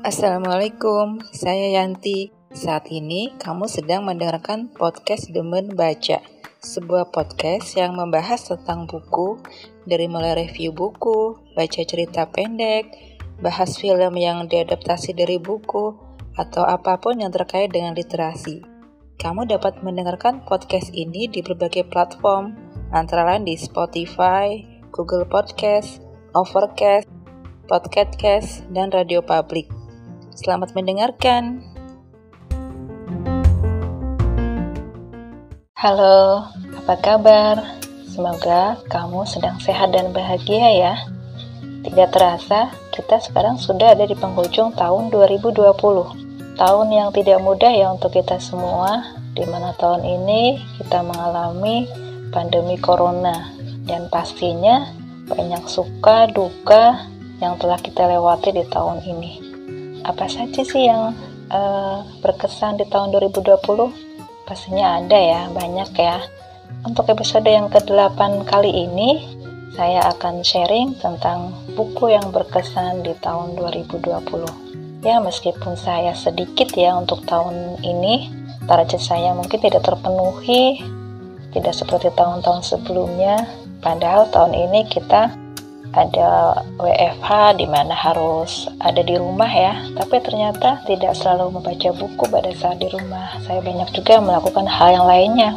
Assalamualaikum, saya Yanti. Saat ini kamu sedang mendengarkan podcast Demen Baca, sebuah podcast yang membahas tentang buku, dari mulai review buku, baca cerita pendek, bahas film yang diadaptasi dari buku, atau apa pun yang terkait dengan literasi. Kamu dapat mendengarkan podcast ini di berbagai platform, antara lain di Spotify, Google Podcast, Overcast, Podcast, dan Radio Public. Selamat mendengarkan. Halo, apa kabar? Semoga kamu sedang sehat dan bahagia ya. Tidak terasa, kita sekarang sudah ada di penghujung tahun 2020. Tahun yang tidak mudah ya untuk kita semua, di mana tahun ini kita mengalami pandemi corona dan pastinya banyak suka duka yang telah kita lewati di tahun ini apa saja sih yang uh, berkesan di tahun 2020? Pastinya ada ya, banyak ya. Untuk episode yang ke-8 kali ini, saya akan sharing tentang buku yang berkesan di tahun 2020. Ya, meskipun saya sedikit ya untuk tahun ini, target saya mungkin tidak terpenuhi, tidak seperti tahun-tahun sebelumnya. Padahal tahun ini kita ada WFH di mana harus ada di rumah ya, tapi ternyata tidak selalu membaca buku pada saat di rumah. Saya banyak juga melakukan hal yang lainnya.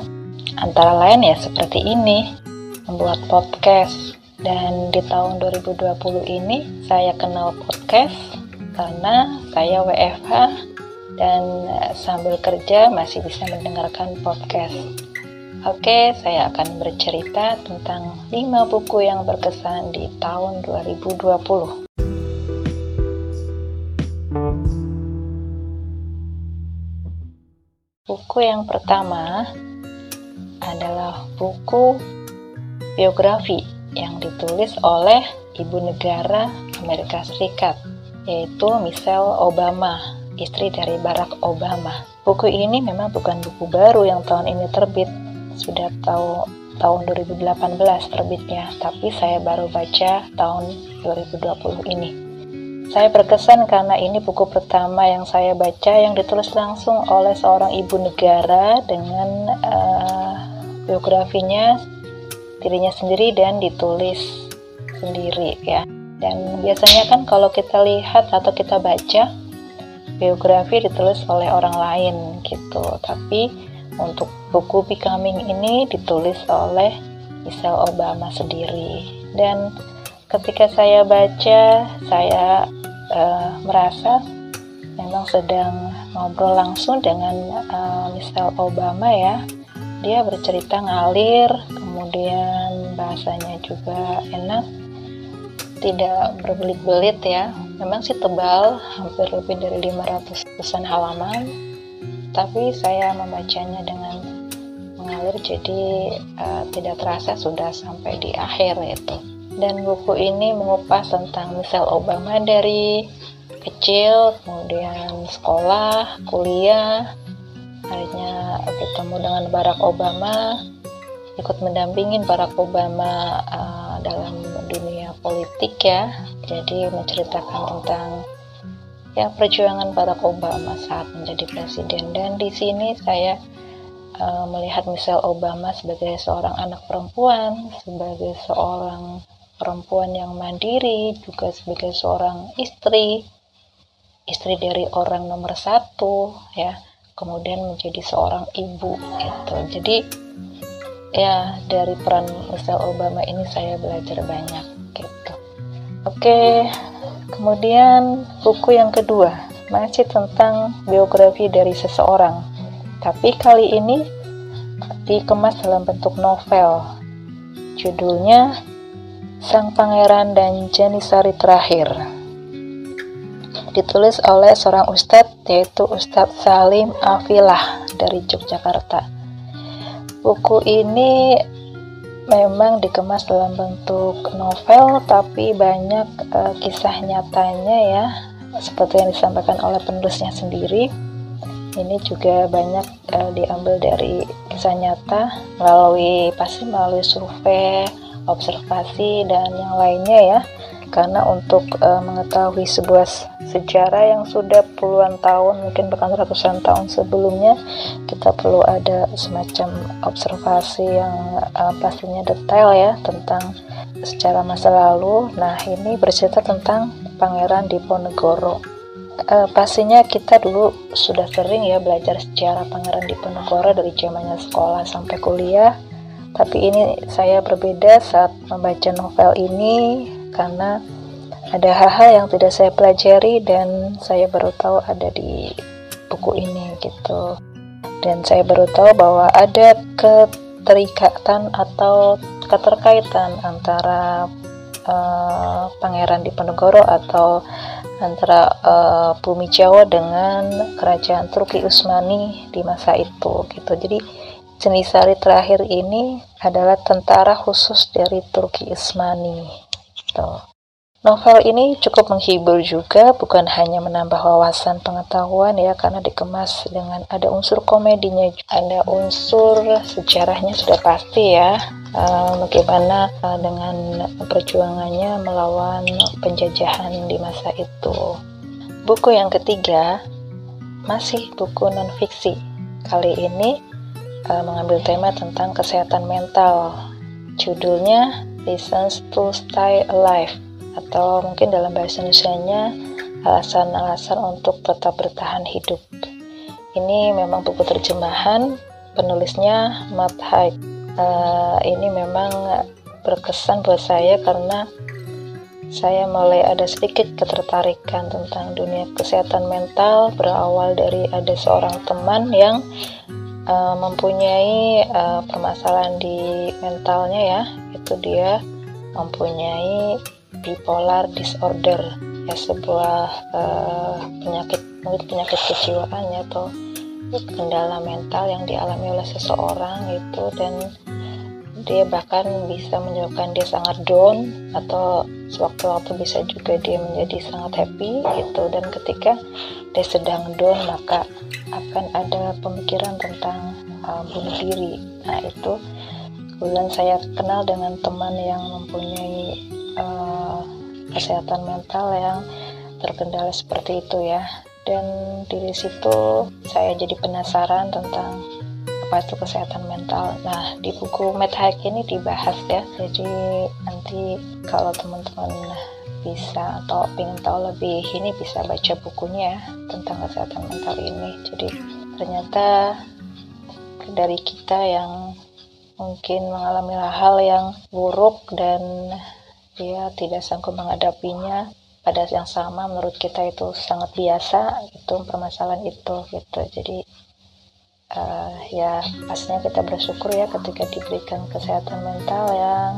Antara lain ya seperti ini, membuat podcast. Dan di tahun 2020 ini saya kenal podcast karena saya WFH dan eh, sambil kerja masih bisa mendengarkan podcast. Oke, saya akan bercerita tentang 5 buku yang berkesan di tahun 2020. Buku yang pertama adalah buku biografi yang ditulis oleh ibu negara Amerika Serikat, yaitu Michelle Obama, istri dari Barack Obama. Buku ini memang bukan buku baru yang tahun ini terbit, sudah tahu tahun 2018 terbitnya, tapi saya baru baca tahun 2020 ini. Saya berkesan karena ini buku pertama yang saya baca yang ditulis langsung oleh seorang ibu negara dengan uh, biografinya dirinya sendiri dan ditulis sendiri ya. Dan biasanya kan kalau kita lihat atau kita baca biografi ditulis oleh orang lain gitu, tapi untuk buku Becoming ini ditulis oleh Michelle Obama sendiri. Dan ketika saya baca, saya uh, merasa memang sedang ngobrol langsung dengan uh, Michelle Obama ya. Dia bercerita ngalir, kemudian bahasanya juga enak, tidak berbelit-belit ya. Memang sih tebal, hampir lebih dari 500 pesan halaman tapi saya membacanya dengan mengalir jadi uh, tidak terasa sudah sampai di akhir itu dan buku ini mengupas tentang Michelle Obama dari kecil kemudian sekolah kuliah akhirnya bertemu dengan Barack Obama ikut mendampingin Barack Obama uh, dalam dunia politik ya. Jadi menceritakan tentang ya perjuangan Barack Obama saat menjadi presiden dan di sini saya uh, melihat Michelle Obama sebagai seorang anak perempuan, sebagai seorang perempuan yang mandiri, juga sebagai seorang istri, istri dari orang nomor satu, ya, kemudian menjadi seorang ibu, itu. Jadi ya dari peran Michelle Obama ini saya belajar banyak, gitu. Oke, Kemudian buku yang kedua masih tentang biografi dari seseorang, tapi kali ini dikemas dalam bentuk novel. Judulnya Sang Pangeran dan Janisari Terakhir. Ditulis oleh seorang ustadz yaitu Ustadz Salim Afilah dari Yogyakarta. Buku ini memang dikemas dalam bentuk novel tapi banyak uh, kisah nyatanya ya. Seperti yang disampaikan oleh penulisnya sendiri ini juga banyak uh, diambil dari kisah nyata melalui pasti melalui survei observasi dan yang lainnya ya karena untuk uh, mengetahui sebuah sejarah yang sudah puluhan tahun mungkin bahkan ratusan tahun sebelumnya kita perlu ada semacam observasi yang uh, pastinya detail ya tentang secara masa lalu. Nah ini bercerita tentang Pangeran Diponegoro. Uh, pastinya kita dulu sudah sering ya belajar sejarah Pangeran Diponegoro dari zamannya sekolah sampai kuliah. Tapi ini saya berbeda saat membaca novel ini karena ada hal-hal yang tidak saya pelajari dan saya baru tahu ada di buku ini gitu. Dan saya baru tahu bahwa ada keterikatan atau keterkaitan antara uh, Pangeran Diponegoro atau antara uh, bumi Jawa dengan kerajaan Turki Utsmani di masa itu gitu. Jadi jenis sari terakhir ini adalah tentara khusus dari Turki Utsmani gitu. Novel ini cukup menghibur juga, bukan hanya menambah wawasan pengetahuan ya, karena dikemas dengan ada unsur komedinya, ada unsur sejarahnya sudah pasti ya, uh, bagaimana uh, dengan perjuangannya melawan penjajahan di masa itu. Buku yang ketiga masih buku non fiksi. Kali ini uh, mengambil tema tentang kesehatan mental. Judulnya Reasons to Stay Alive atau mungkin dalam bahasa Indonesia-nya alasan-alasan untuk tetap bertahan hidup. Ini memang buku terjemahan, penulisnya Matt Haig. Uh, ini memang berkesan buat saya karena saya mulai ada sedikit ketertarikan tentang dunia kesehatan mental berawal dari ada seorang teman yang uh, mempunyai uh, permasalahan di mentalnya ya. Itu dia mempunyai bipolar disorder ya sebuah uh, penyakit mungkin penyakit kejiwaan ya atau kendala mental yang dialami oleh seseorang itu dan dia bahkan bisa menyebabkan dia sangat down atau sewaktu-waktu bisa juga dia menjadi sangat happy gitu. Dan ketika dia sedang down maka akan ada pemikiran tentang uh, bunuh diri. Nah itu kemudian saya kenal dengan teman yang mempunyai uh, kesehatan mental yang terkendala seperti itu ya. Dan di situ saya jadi penasaran tentang apa itu kesehatan mental. Nah, di buku Matt ini dibahas ya. Jadi nanti kalau teman-teman bisa atau ingin tahu lebih ini bisa baca bukunya ya tentang kesehatan mental ini. Jadi ternyata dari kita yang mungkin mengalami hal-hal yang buruk dan dia tidak sanggup menghadapinya pada yang sama menurut kita itu sangat biasa itu permasalahan itu gitu jadi uh, ya pastinya kita bersyukur ya ketika diberikan kesehatan mental yang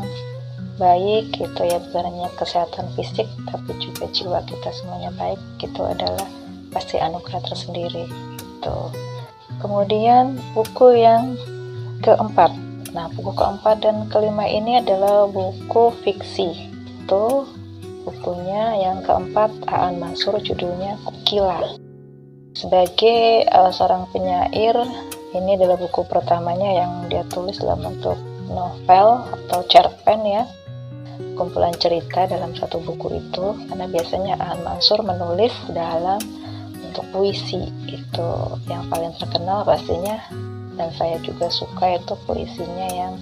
baik gitu ya bukan hanya kesehatan fisik tapi juga jiwa kita semuanya baik itu adalah pasti anugerah tersendiri itu kemudian buku yang keempat nah buku keempat dan kelima ini adalah buku fiksi itu bukunya yang keempat Aan Mansur judulnya Kukila. Sebagai uh, seorang penyair, ini adalah buku pertamanya yang dia tulis dalam bentuk novel atau cerpen ya kumpulan cerita dalam satu buku itu karena biasanya Aan Mansur menulis dalam bentuk puisi itu yang paling terkenal pastinya dan saya juga suka itu puisinya yang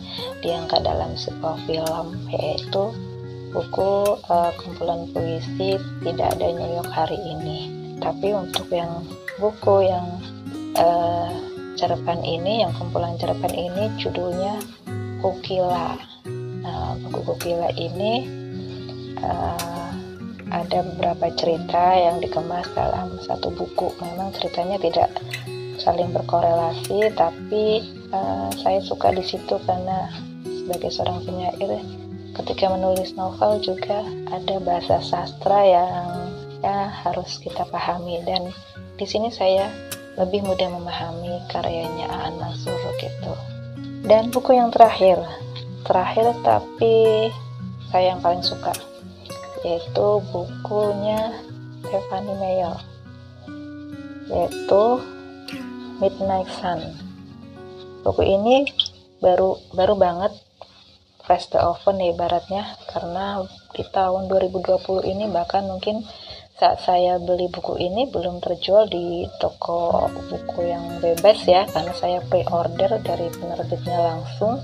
diangkat dalam sebuah film yaitu buku uh, kumpulan puisi tidak ada New hari ini. Tapi untuk yang buku yang uh, cerpen ini, yang kumpulan cerpen ini judulnya Kukila. Nah, buku Kukila ini uh, ada beberapa cerita yang dikemas dalam satu buku. Memang ceritanya tidak saling berkorelasi, tapi uh, saya suka di situ karena sebagai seorang penyair ketika menulis novel juga ada bahasa sastra yang ya harus kita pahami. Dan di sini saya lebih mudah memahami karyanya Aan Mansur gitu. Dan buku yang terakhir, terakhir tapi saya yang paling suka. Yaitu bukunya Stephanie Meyer. Yaitu Midnight Sun. Buku ini baru baru banget fresh the oven ya ibaratnya. Karena di tahun 2020 ini bahkan mungkin saat saya beli buku ini belum terjual di toko buku yang bebas ya karena saya pre-order dari penerbitnya langsung.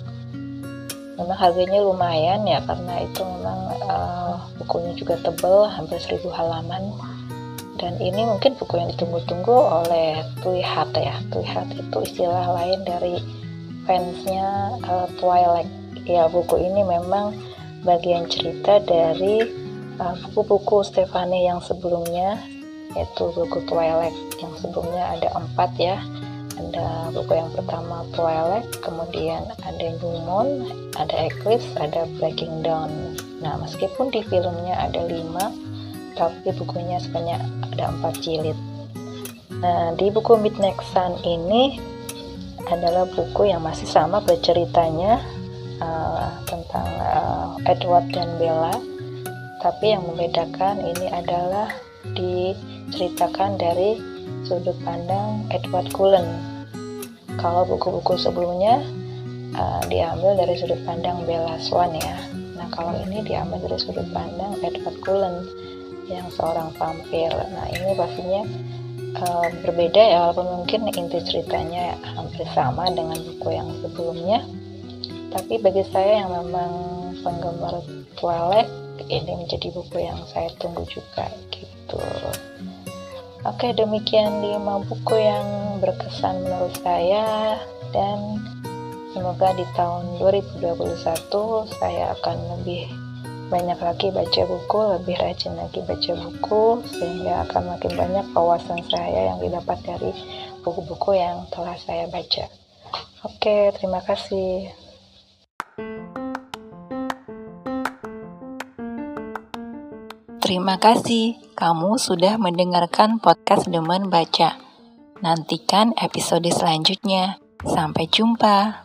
Memang harganya lumayan ya karena itu memang uh, bukunya juga tebal hampir 1000 halaman. Dan ini mungkin buku yang ditunggu-tunggu oleh Tuihat ya. Tuihat itu istilah lain dari fansnya uh, Twilight. Ya buku ini memang bagian cerita dari buku-buku uh, Stefani yang sebelumnya yaitu buku Twilight yang sebelumnya ada empat ya. Ada buku yang pertama Twilight kemudian ada New Moon ada Eclipse ada Breaking Dawn. Nah meskipun di filmnya ada lima tapi bukunya sebanyak ada empat jilid. Nah di buku Midnight Sun ini adalah buku yang masih sama berceritanya uh, tentang uh, Edward dan Bella tapi yang membedakan ini adalah diceritakan dari sudut pandang Edward Cullen. Kalau buku-buku sebelumnya uh, diambil dari sudut pandang Bella Swan ya. Nah kalau ini diambil dari sudut pandang Edward Cullen yang seorang vampir. Nah ini pastinya uh, berbeda ya walaupun mungkin inti ceritanya hampir sama dengan buku yang sebelumnya. Tapi bagi saya yang memang penggemar Twilight ini menjadi buku yang saya tunggu juga gitu oke demikian lima buku yang berkesan menurut saya dan semoga di tahun 2021 saya akan lebih banyak lagi baca buku, lebih rajin lagi baca buku, sehingga akan makin banyak wawasan saya yang didapat dari buku-buku yang telah saya baca. Oke, terima kasih. Terima kasih kamu sudah mendengarkan podcast Demen Baca. Nantikan episode selanjutnya. Sampai jumpa.